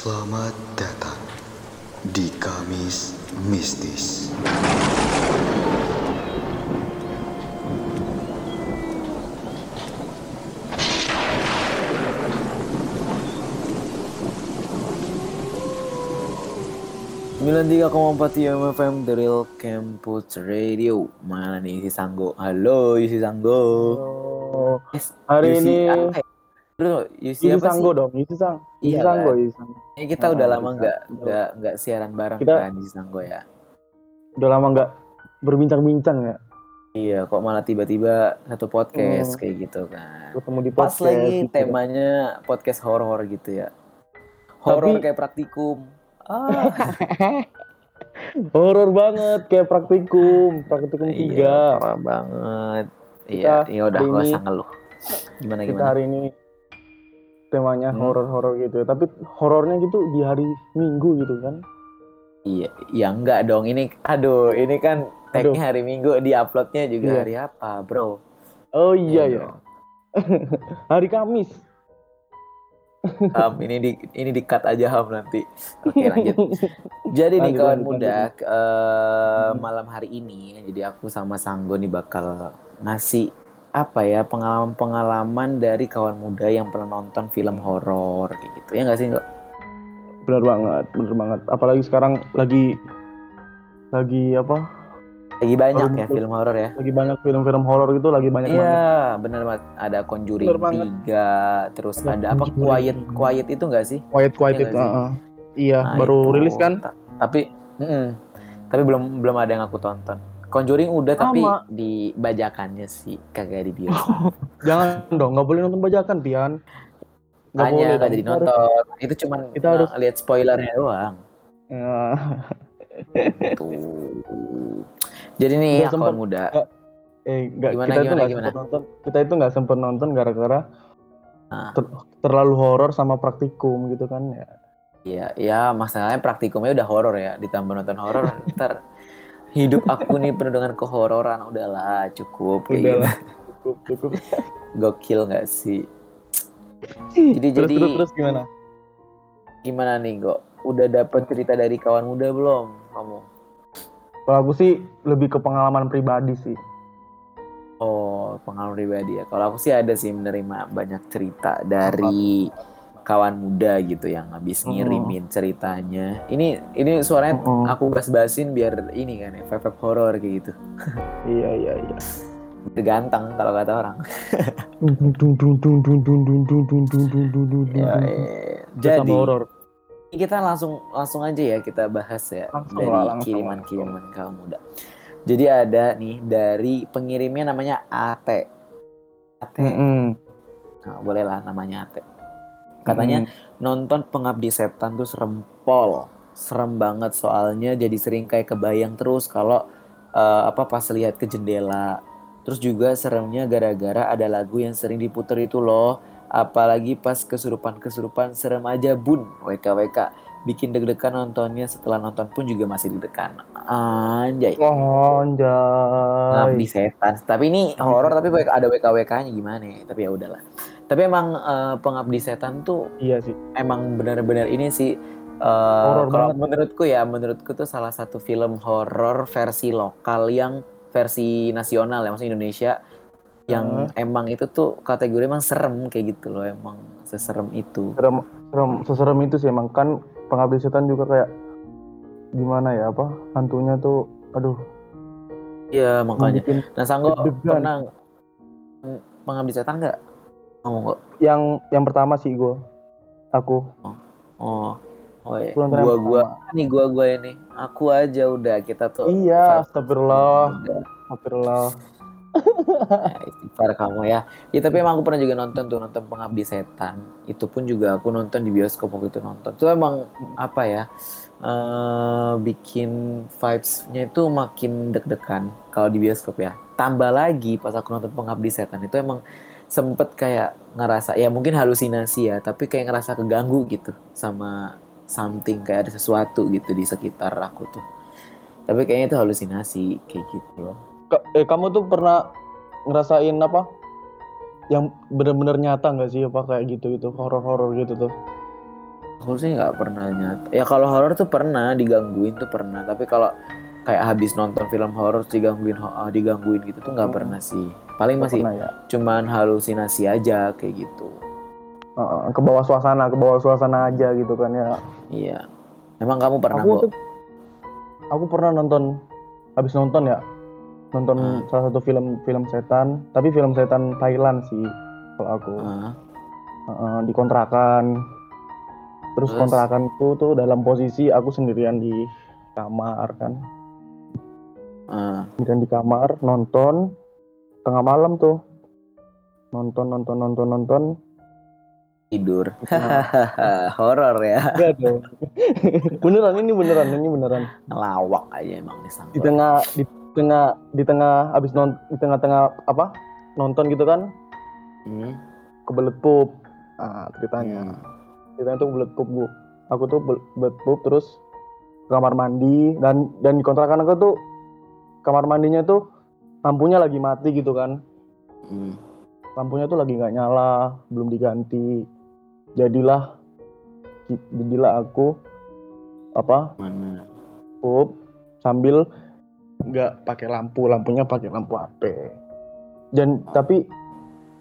Selamat datang di Kamis Mistis. Sembilan tiga FM The Real Campus Radio Mana nih si Sanggo Halo Yusi Sanggo Yes, hari Yusi ini apa ya? Bro, Yusi Yusi apa Sanggo sih? dong, Yusi Sang. Yusi Iya Sanggo, kan? Yusi Sang. Ini kita Oh, udah lama nggak Sanggo. nggak nggak siaran bareng Kita- kan Yusi Sanggo ya Udah lama nggak berbincang-bincang ya, Iya kok malah tiba-tiba satu podcast Hmm. kayak gitu kan ketemu di Pas podcast. lagi gitu. temanya podcast horor gitu ya Horor Tapi- kayak praktikum Ah, Horor banget kayak praktikum, praktikum iya, tiga. parah banget Kita Iya, ya udah gak usah ngeluh Gimana Kita gimana? hari ini temanya Hmm. horor-horor gitu ya. Tapi horornya gitu di hari Minggu gitu kan. Iya, ya enggak dong. Ini, aduh, ini kan tagnya hari Minggu, di uploadnya juga Iya. hari apa, bro? Oh iya ya, hari Kamis. Ham, ini di ini di cut aja Ham nanti. Oke lanjut. Jadi nih kawan lanjut, muda, lanjut. Hmm. malam hari ini, jadi aku sama Sanggo nih bakal ngasih apa ya pengalaman-pengalaman dari kawan muda yang pernah nonton film horor gitu ya nggak sih nggak? Bener banget, bener banget. Apalagi sekarang lagi lagi apa? Lagi banyak ya film horor ya. Lagi banyak film-film horor gitu, lagi banyak banget. Iya, bener banget. Ada Conjuring. 3, terus Ada ada apa. Quiet Quiet itu enggak sih? Quiet Quiet Iya itu. nggak sih? heeh. Iya, Nah, baru itu. rilis kan? Ta- Tapi mm-mm. tapi belum belum ada yang aku tonton. Conjuring udah tapi Sama. di bajakannya sih kagak di bioskop. Jangan dong, nggak boleh nonton bajakan, Pian. Nggak boleh. Hanya dong. kagak jadi Kita harus- nonton. Itu cuman kita harus- lihat spoilernya doang. Ya, Tuh. Jadi nih kawan sempet- muda. eh, nggak, Gimana, kita itu gimana, nggak gimana? nonton. Kita itu nggak sempet nonton gara-gara Ah. ter- terlalu horor sama praktikum gitu kan ya. Iya, ya masalahnya praktikumnya udah horor ya. Ditambah nonton horor ntar hidup aku nih penuh dengan kehororan. Udahlah, cukup kayak Udah gitu. cukup, cukup. Gokil nggak sih? Jadi terus, jadi terus, terus gimana? gimana nih, Go? Udah dapet cerita dari kawan muda belum kamu? Kalau aku sih lebih ke pengalaman pribadi sih. Oh, pengalaman pribadi ya. Kalau aku sih ada sih menerima banyak cerita dari kawan muda gitu yang habis ngirimin oh. ceritanya. Ini ini suaranya oh. aku bas-basin biar ini kan efek horor kayak gitu. iya iya iya. Ganteng kalau kata orang. jadi. Kita langsung langsung aja ya kita bahas ya langsung dari kiriman-kiriman kawan muda. Jadi ada nih dari pengirimnya namanya Ate. Ate. Mm -hmm. nah, bolehlah namanya Ate Katanya nonton Pengabdi Setan tuh serem pol. Serem banget soalnya jadi sering kayak kebayang terus kalau eh, apa pas lihat ke jendela. Terus juga seremnya gara-gara ada lagu yang sering diputer itu loh. Apalagi pas kesurupan-kesurupan serem aja bun. WKWK. Bikin deg-degan nontonnya setelah nonton pun juga masih deg-degan. Anjay. Oh, anjay. setan. Tapi ini horor tapi ada WKWK-nya gimana ya? Tapi ya udahlah. Tapi emang eh, Pengabdi Setan tuh Iya sih. emang benar-benar ini sih Horor kalau banget. menurutku ya menurutku tuh salah satu film horor versi lokal yang versi nasional ya maksudnya Indonesia yang emang itu tuh kategori emang serem kayak gitu loh emang seserem itu. Serem serem seserem itu sih emang. Kan pengabdi setan juga kayak gimana ya apa hantunya tuh aduh. Iya makanya. Nah Sanggo pernah Pengabdi Setan nggak nggak yang yang pertama sih gue aku. Oh. Oh. Ya Gua nonton yang gua gua. Nih gua gua ini. Aku aja udah kita tuh iya astagfirullah. Astagfirullah. Ya, istighfar kamu ya. Ya tapi emang aku pernah juga nonton tuh nonton Pengabdi Setan. Itu pun juga aku nonton di bioskop waktu itu nonton. Itu emang apa ya? eh bikin vibes-nya itu makin deg-degan kalau di bioskop ya. Tambah lagi pas aku nonton Pengabdi Setan itu emang sempet kayak ngerasa ya mungkin halusinasi ya, tapi kayak ngerasa keganggu gitu sama something kayak ada sesuatu gitu di sekitar aku tuh. Tapi kayaknya itu halusinasi kayak gitu loh. Ka- eh kamu tuh pernah ngerasain apa yang bener-bener nyata nggak sih apa kayak gitu gitu horor-horor gitu tuh Aku sih nggak pernah nyata. Ya kalau horor tuh pernah digangguin tuh pernah. Tapi kalau kayak habis nonton film horor digangguin ah, digangguin gitu tuh nggak Hmm. pernah sih. Paling Nggak masih pernah ya cuman halusinasi aja kayak gitu. Heeh, ke bawah suasana ke bawah suasana aja gitu kan ya Iya. Emang kamu pernah aku tuh aku pernah nonton habis nonton ya nonton Hmm. salah satu film film setan tapi film setan Thailand sih kalau aku Ah, Heeh, di kontrakan terus, Terus? kontrakan itu tuh dalam posisi aku sendirian di kamar kan ah. sendirian di kamar nonton tengah malam tuh. Nonton nonton nonton nonton. Tidur. Horor ya. Dong. Beneran ini beneran ini beneran. Ngelawak aja emang nih di tengah di tengah di tengah abis non di tengah-tengah apa? Nonton gitu kan? Hmm. kebelet pup. Ah ceritanya. Ceritanya tuh kebelet pup bu. Aku tuh bel- kebelet pup terus kamar mandi dan dan di kontrakan aku tuh kamar mandinya tuh lampunya lagi mati gitu kan Hmm. lampunya tuh lagi nggak nyala belum diganti jadilah jadilah aku apa Mana? pup sambil nggak pakai lampu lampunya pakai lampu HP dan tapi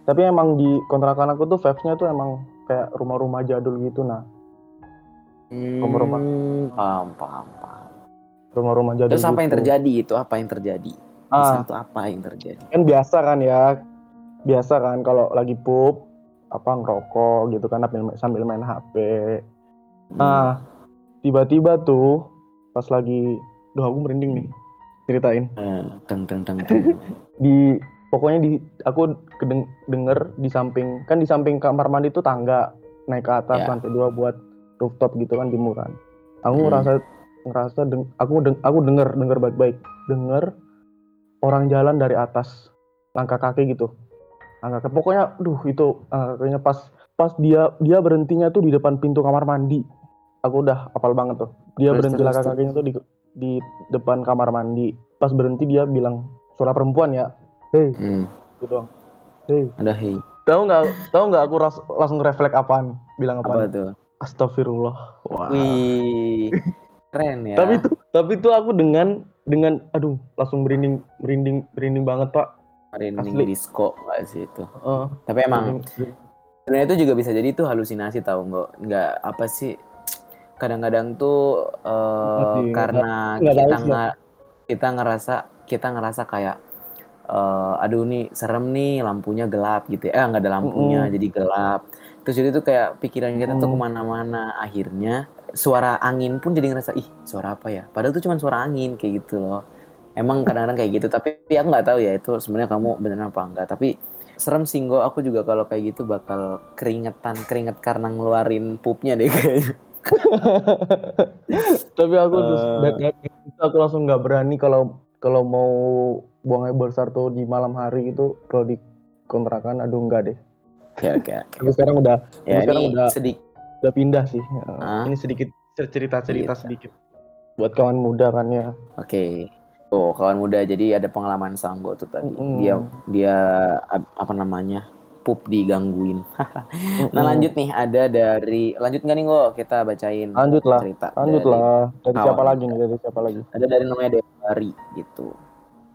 tapi emang di kontrakan aku tuh vibes-nya tuh emang kayak rumah-rumah jadul gitu nah Rumah-rumah. Hmm, paham, paham, paham. rumah-rumah jadul Terus apa yang gitu. terjadi itu? Apa yang terjadi? Ah apa yang terjadi? kan biasa kan ya biasa kan kalau lagi pup apa ngerokok gitu kan sambil sambil main HP Hmm. nah tiba-tiba tuh pas lagi duh aku merinding nih ceritain Eh, teng teng teng teng. di pokoknya di aku kedeng, denger di samping kan di samping kamar mandi tuh tangga naik ke atas Ya. lantai dua buat rooftop gitu kan jemuran aku Hmm. ngerasa ngerasa deng, aku deng, aku denger denger baik-baik denger orang jalan dari atas langkah kaki gitu langkah kaki pokoknya duh itu langkah kakinya pas pas dia dia berhentinya tuh di depan pintu kamar mandi aku udah apal banget tuh dia Terus, berhenti terus, langkah terus. kakinya tuh di di depan kamar mandi pas berhenti dia bilang suara perempuan ya hei Hmm. gitu doang hei Ada hei. tahu nggak tahu nggak aku ras- langsung refleks apaan bilang Apa apaan tuh? astagfirullah wah Wih. Keren ya. tapi tuh tapi tuh aku dengan dengan aduh langsung merinding merinding merinding banget pak merinding asli. disco nggak sih itu? Eh, Tapi emang sebenarnya itu juga bisa jadi itu halusinasi tahu nggak? Nggak apa sih? Kadang-kadang tuh eh, Nggak sih, karena nggak tahu kita nggak kita ngerasa kita ngerasa kayak eh, aduh nih serem nih lampunya gelap gitu ya. Eh nggak ada lampunya Mm-mm. jadi gelap. Terus jadi tuh kayak pikiran kita tuh Mm. ke mana-mana. Akhirnya suara angin pun jadi ngerasa ih suara apa ya? Padahal tuh cuma suara angin kayak gitu loh. Emang kadang-kadang kayak gitu. Tapi aku nggak tahu ya itu sebenarnya kamu beneran apa enggak. Tapi serem sih Nggo. aku juga kalau kayak gitu bakal keringetan keringet karena ngeluarin pupnya deh kayaknya. tapi aku terus Eh. itu aku langsung nggak berani kalau kalau mau buang air besar tuh di malam hari itu kalau di kontrakan aduh enggak deh Oke oke tapi sekarang udah Ya sekarang udah- sedikit udah pindah sih Ah. ini sedikit cerita-cerita Cerita. sedikit buat kawan muda kan ya Oke. Tuh, kawan muda jadi ada pengalaman Sanggo tuh tadi. Mm-mm. Dia dia ap- apa namanya? pup digangguin. Nah, Mm-mm. lanjut nih ada dari lanjut nggak nih Ngo? Kita bacain Lanjut lah, cerita. lanjut dari- lah dari kawan siapa lagi nih dari siapa lagi Ada dari namanya Dewari gitu.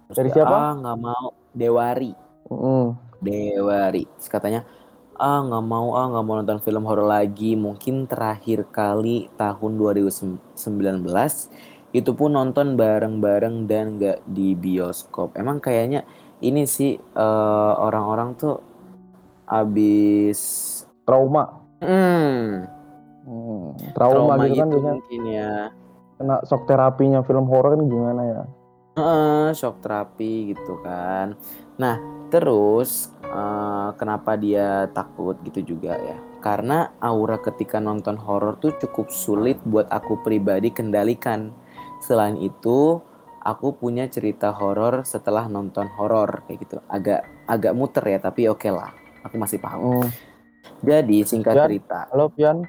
Terus Dari siapa? Ah, nggak mau Dewari. Mm-mm. Dewari. Terus katanya, ah nggak mau ah nggak mau nonton film horor lagi. Mungkin terakhir kali tahun 2019 itu pun nonton bareng-bareng dan nggak di bioskop. Emang kayaknya ini sih eh, orang-orang tuh abis trauma hmm, Hmm, trauma, gitu kan gitu biasanya mungkin ya. kena shock terapinya film horor kan gimana ya Heeh, shock terapi gitu kan. Nah, terus eh, kenapa dia takut gitu juga ya? Karena aura ketika nonton horor tuh cukup sulit buat aku pribadi kendalikan. Selain itu, aku punya cerita horor setelah nonton horor kayak gitu. Agak agak muter ya, tapi oke lah. Aku masih paham. Hmm. Jadi singkat Pian? cerita, halo Pian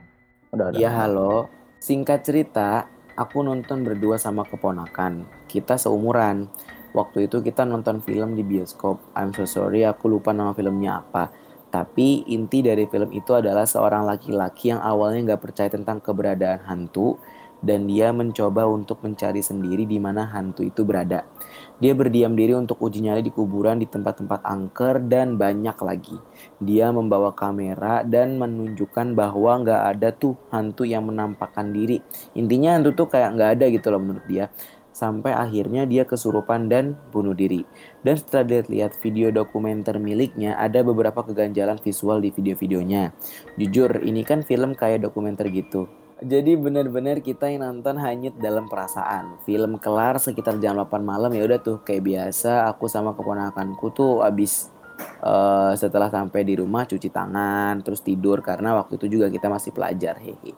udah ada Iya halo, singkat cerita, aku nonton berdua sama keponakan. Kita seumuran. Waktu itu kita nonton film di bioskop. I'm so sorry, aku lupa nama filmnya apa. Tapi inti dari film itu adalah seorang laki-laki yang awalnya nggak percaya tentang keberadaan hantu dan dia mencoba untuk mencari sendiri di mana hantu itu berada. Dia berdiam diri untuk uji nyali di kuburan di tempat-tempat angker dan banyak lagi. Dia membawa kamera dan menunjukkan bahwa nggak ada tuh hantu yang menampakkan diri. Intinya hantu tuh kayak nggak ada gitu loh menurut dia sampai akhirnya dia kesurupan dan bunuh diri. Dan setelah dia lihat video dokumenter miliknya, ada beberapa keganjalan visual di video-videonya. Jujur, ini kan film kayak dokumenter gitu. Jadi benar-benar kita yang nonton hanyut dalam perasaan. Film kelar sekitar jam 8 malam ya udah tuh kayak biasa aku sama keponakanku tuh abis uh, setelah sampai di rumah cuci tangan terus tidur karena waktu itu juga kita masih pelajar hehe.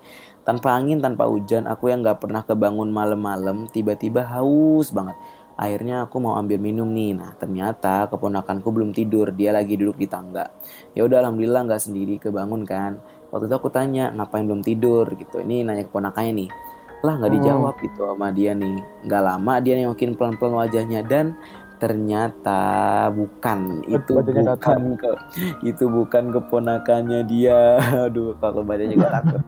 Tanpa angin, tanpa hujan, aku yang gak pernah kebangun malam-malam, tiba-tiba haus banget. Akhirnya aku mau ambil minum nih. Nah ternyata keponakanku belum tidur, dia lagi duduk di tangga. Ya udah alhamdulillah nggak sendiri kebangun kan. Waktu itu aku tanya ngapain belum tidur gitu. Ini nanya keponakannya nih. Lah nggak Hmm. dijawab gitu sama dia nih. Nggak lama dia nengokin pelan-pelan wajahnya dan ternyata bukan itu bukan ke itu bukan keponakannya dia. Aduh kalau bacanya juga takut.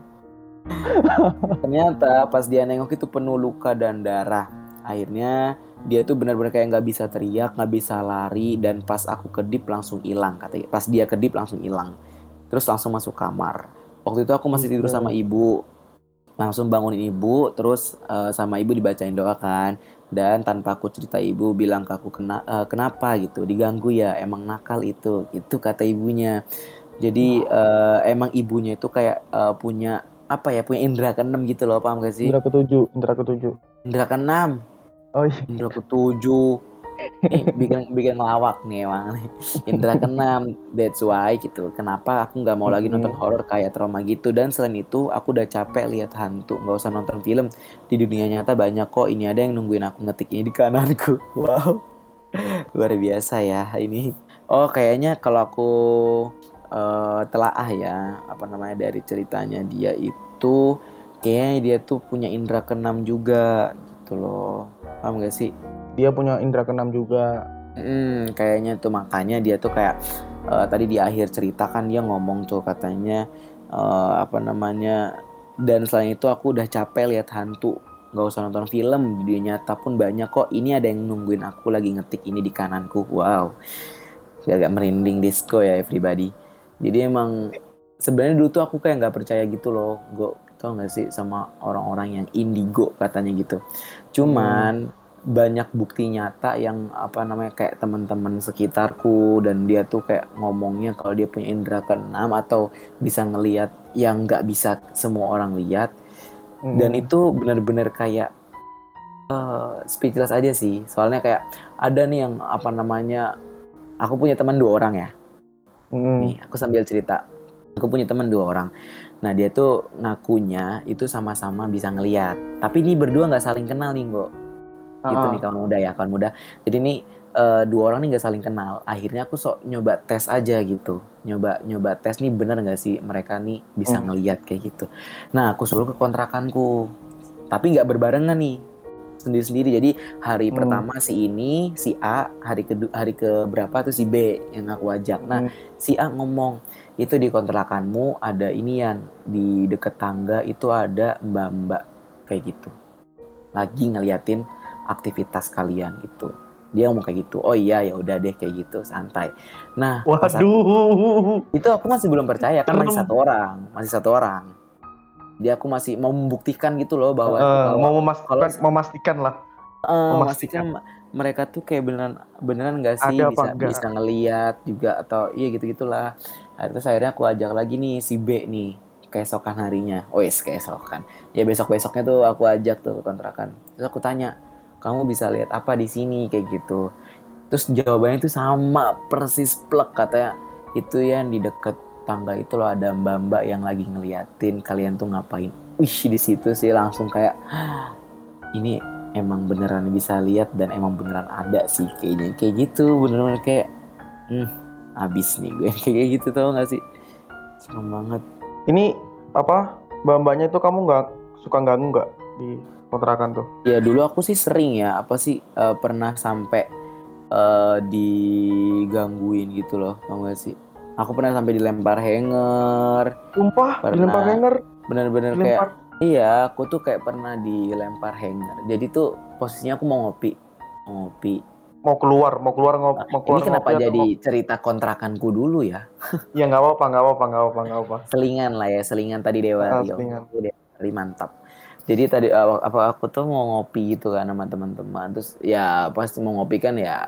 Ternyata pas dia nengok itu penuh luka dan darah. Akhirnya dia tuh benar-benar kayak nggak bisa teriak, nggak bisa lari dan pas aku kedip langsung hilang katanya. Pas dia kedip langsung hilang. Terus langsung masuk kamar. Waktu itu aku masih tidur sama ibu. Langsung bangunin ibu, terus eh, sama ibu dibacain doa kan. Dan tanpa aku cerita ibu bilang ke aku kena, eh, kenapa gitu, diganggu ya, emang nakal itu, itu kata ibunya. Jadi eh, emang ibunya itu kayak eh, punya apa ya, punya indera keenam gitu loh, paham gak sih? Indra ketujuh, Indra ketujuh. Indra keenam. Oh iya. Indra ketujuh Nih, bikin bikin ngelawak nih emang nih. Indra keenam that's why gitu kenapa aku nggak mau lagi nonton Mm-mm. horor kayak trauma gitu dan selain itu aku udah capek lihat hantu nggak usah nonton film di dunia nyata banyak kok ini ada yang nungguin aku ngetik ini di kananku wow luar biasa ya ini oh kayaknya kalau aku eh, telaah ya apa namanya dari ceritanya dia itu kayaknya dia tuh punya indera keenam juga gitu loh. Paham gak sih? Dia punya Indra keenam juga. Hmm, kayaknya tuh makanya dia tuh kayak eh, tadi di akhir cerita kan dia ngomong tuh katanya eh, apa namanya dan selain itu aku udah capek lihat hantu. Nggak usah nonton film dunia nyata pun banyak kok. Ini ada yang nungguin aku lagi ngetik ini di kananku. Wow. Agak merinding disco ya everybody jadi emang sebenarnya dulu tuh aku kayak nggak percaya gitu loh. Gue tau gak sih sama orang-orang yang indigo katanya gitu. Cuman banyak bukti nyata yang apa namanya kayak teman-teman sekitarku dan dia tuh kayak ngomongnya kalau dia punya indera keenam atau bisa ngelihat yang nggak bisa semua orang lihat. Mm. dan itu benar-benar kayak eh, speechless aja sih. Soalnya kayak ada nih yang apa namanya aku punya teman dua orang ya Mm. nih aku sambil cerita. Aku punya teman dua orang. Nah dia tuh ngakunya itu sama-sama bisa ngelihat tapi ini berdua nggak saling kenal nih kok gitu Ah, nih kawan muda ya kawan muda. Jadi nih eh, dua orang nih nggak saling kenal. Akhirnya aku sok nyoba tes aja gitu. Nyoba nyoba tes nih bener nggak sih mereka nih bisa Hmm. ngelihat kayak gitu. Nah aku suruh ke kontrakanku. Tapi nggak berbarengan nih sendiri sendiri jadi hari Hmm. pertama si ini si A hari kedua hari ke berapa tuh si B yang aku ajak nah Mm. si A ngomong itu di kontrakanmu ada inian di deket tangga itu ada mbak-mbak kayak gitu lagi ngeliatin aktivitas kalian gitu dia ngomong kayak gitu oh iya ya udah deh kayak gitu santai nah pas aku- Waduh. itu aku masih belum percaya kan masih satu orang masih satu orang dia aku masih mau membuktikan gitu loh bahwa kalau- mau memastikan, kalau- memastikan lah. Eh, Memastikan. mereka tuh kayak beneran beneran nggak sih Ada bisa enggak? bisa ngeliat juga atau iya gitu gitulah terus akhirnya aku ajak lagi nih si B nih keesokan harinya. Oh yes keesokan. Ya besok besoknya tuh aku ajak tuh kontrakan. Terus aku tanya kamu bisa lihat apa di sini? Kayak gitu. Terus jawabannya tuh sama persis plek katanya. Itu yang di deket tangga itu loh ada mbak-mbak yang lagi ngeliatin kalian tuh ngapain. Wih di situ sih langsung kayak ini emang beneran bisa lihat dan emang beneran ada sih kayaknya. Kayak gitu bener-bener kayak hmm abis nih gue. Kayak gitu tau gak sih? Serem banget. Ini apa? Mbak-mbaknya itu kamu nggak suka ganggu nggak di kontrakan tuh? ya dulu aku sih sering ya apa sih eh, pernah sampai eh, digangguin gitu loh tau gak sih Aku pernah sampai dilempar hanger. Sumpah, Pernah. dilempar hanger, Bener-bener kayak iya, aku tuh kayak pernah dilempar hanger. Jadi tuh posisinya aku mau ngopi, mau ngopi. Mau keluar, mau keluar ngop, mau keluar Ini kenapa ngopi jadi ngop- cerita kontrakanku dulu ya? Ya nggak apa-apa, nggak apa-apa, nggak apa-apa, nggak apa. Selingan lah ya, selingan tadi Dewa Ah, Rio. selingan. Dewa mantap. Jadi tadi awal- apa aku tuh mau ngopi gitu kan sama teman-teman. Terus ya pasti mau ngopi kan ya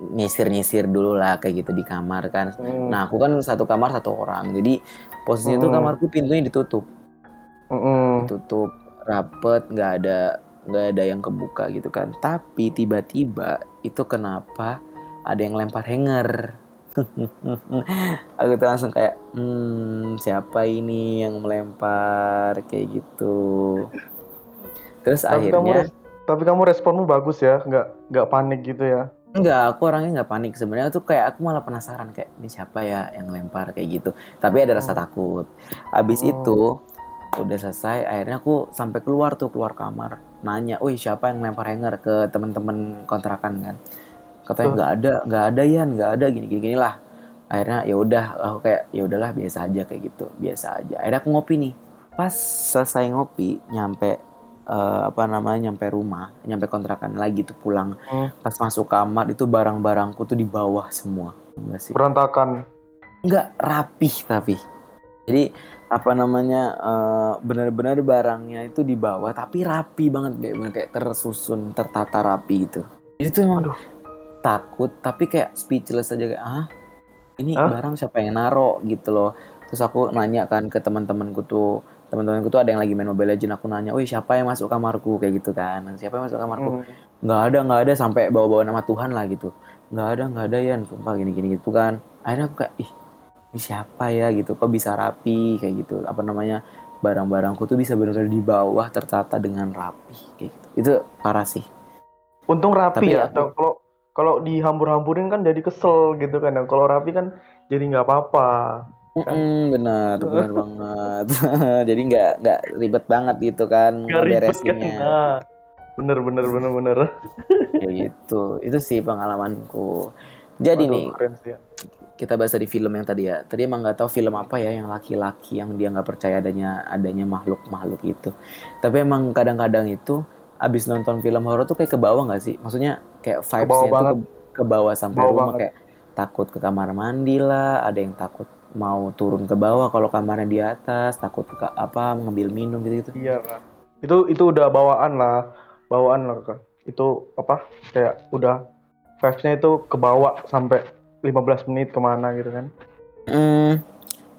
nyisir-nyisir dulu lah kayak gitu di kamar kan. Hmm, Nah aku kan satu kamar satu orang. Jadi posisinya tuh Hmm. kamarku pintunya ditutup, mm-mm. tutup rapet, nggak ada nggak ada yang kebuka gitu kan. Tapi tiba-tiba itu kenapa ada yang lempar hanger. aku tuh langsung kayak, hmm, siapa ini yang melempar kayak gitu. Terus Tapi kamu, akhirnya res- tapi kamu responmu bagus ya, nggak nggak panik gitu ya. Enggak, aku orangnya nggak panik sebenarnya tuh kayak aku malah penasaran kayak ini siapa ya yang lempar kayak gitu. Tapi ada rasa Oh. takut. Habis Oh. itu udah selesai, akhirnya aku sampai keluar tuh keluar kamar, nanya, "Wih, siapa yang lempar hanger ke teman-teman kontrakan kan?" Katanya Tuh. nggak ada, nggak ada Yan, nggak ada gini gini, lah. Akhirnya ya udah, aku kayak ya udahlah biasa aja kayak gitu, biasa aja. Akhirnya aku ngopi nih. Pas selesai ngopi, nyampe eh, apa namanya, nyampe rumah, nyampe kontrakan lagi tuh pulang Hmm. pas masuk kamar itu barang-barangku tuh di bawah semua enggak sih Berantakan. enggak rapih tapi jadi apa namanya eh, benar-benar barangnya itu di bawah tapi rapi banget kayak bener kayak tersusun tertata rapi gitu jadi tuh emang Aduh. takut tapi kayak speechless aja kayak ah ini Hah? barang siapa yang naro gitu loh terus aku nanya kan ke teman-temanku tuh teman-temanku tuh ada yang lagi main Mobile Legends aku nanya, "Wih, siapa yang masuk kamarku?" kayak gitu kan. Siapa yang masuk kamarku? Hmm. nggak ada nggak ada sampai bawa-bawa nama Tuhan lah gitu nggak ada nggak ada ya sumpah gini-gini gitu kan akhirnya aku kayak ih ini siapa ya gitu kok bisa rapi kayak gitu apa namanya barang-barangku tuh bisa benar-benar di bawah tertata dengan rapi kayak gitu itu parah sih Untung rapi Tapi ya. ya- Atau Kalau kalau dihambur-hamburin kan jadi kesel gitu kan. Kalau rapi kan jadi nggak apa-apa. Mm, benar benar banget jadi nggak nggak ribet banget gitu kan ribet kan. Nah, bener bener bener bener. kayak gitu itu sih pengalamanku jadi Waduh, nih keren sih ya. kita bahas dari film yang tadi ya. Tadi emang nggak tahu film apa ya yang laki-laki yang dia nggak percaya adanya adanya makhluk-makhluk itu. Tapi emang kadang-kadang itu abis nonton film horor tuh kayak ke bawah nggak sih? Maksudnya kayak bawah vibes-nya tuh banget. ke, ke bawah sampai Bawah rumah banget. kayak takut ke kamar mandi lah, ada yang takut mau turun ke bawah kalau kamarnya di atas, takut ke apa ngambil minum gitu-gitu. Iya Kak. Itu itu udah bawaan lah, bawaan lah kak. Itu apa? Kayak udah vibes-nya itu kebawa sampai 15 menit ke mana gitu kan? Hmm,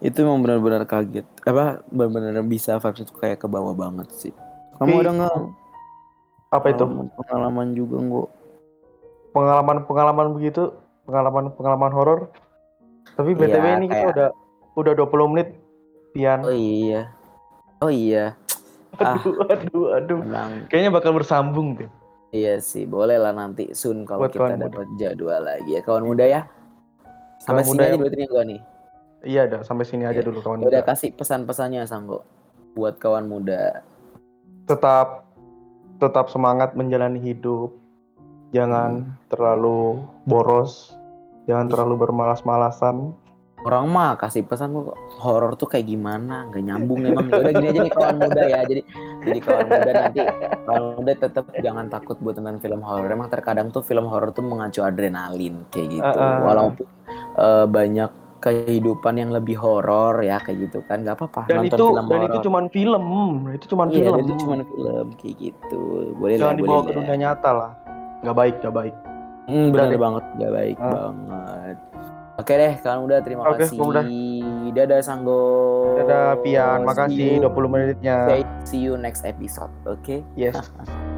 itu emang benar-benar kaget. Apa benar-benar bisa vibes itu kayak ke bawah banget sih. Kamu Tapi- ada nggak Apa itu? pengalaman, pengalaman juga nggak? Pengalaman-pengalaman begitu, pengalaman-pengalaman horor. Tapi btw Iya, ini kita kayak- udah udah 20 menit, Pian. Oh iya. Oh iya. ah. Aduh, aduh, aduh. Emang Kayaknya bakal bersambung deh. iya sih, boleh lah nanti soon kalau Buat kita dapat jadwal lagi ya kawan muda ya. Sampai Kawan sini aja yang- gua nih. Iya, dah sampai sini aja Iya. dulu kawan Udah muda. kasih pesan-pesannya Sanggo buat kawan muda. Tetap tetap semangat menjalani hidup. Hmm. Jangan terlalu boros. Jangan terlalu bermalas-malasan. Orang mah kasih pesan kok horor tuh kayak gimana, nggak nyambung emang. Ya Udah gini aja nih kawan muda ya. Jadi jadi kawan muda nanti kawan muda tetap jangan takut buat tentang film horor. Emang terkadang tuh film horor tuh mengacu adrenalin kayak gitu. Uh-uh. Walaupun eh, banyak kehidupan yang lebih horor ya kayak gitu kan nggak apa-apa Dan nonton itu film dan itu cuman film. Itu cuman Iya, film. itu cuma film kayak gitu. Boleh lah, Jangan boleh dibawa ke lah. dunia nyata lah. Nggak baik, nggak baik. Hmm, benar deh. banget, gak baik Ah. banget. Oke deh, kalian udah terima Oke, kasih. udah. Dadah Sanggo. Dadah Pian, makasih you. 20 menitnya. Okay, see you next episode. Oke. Yes.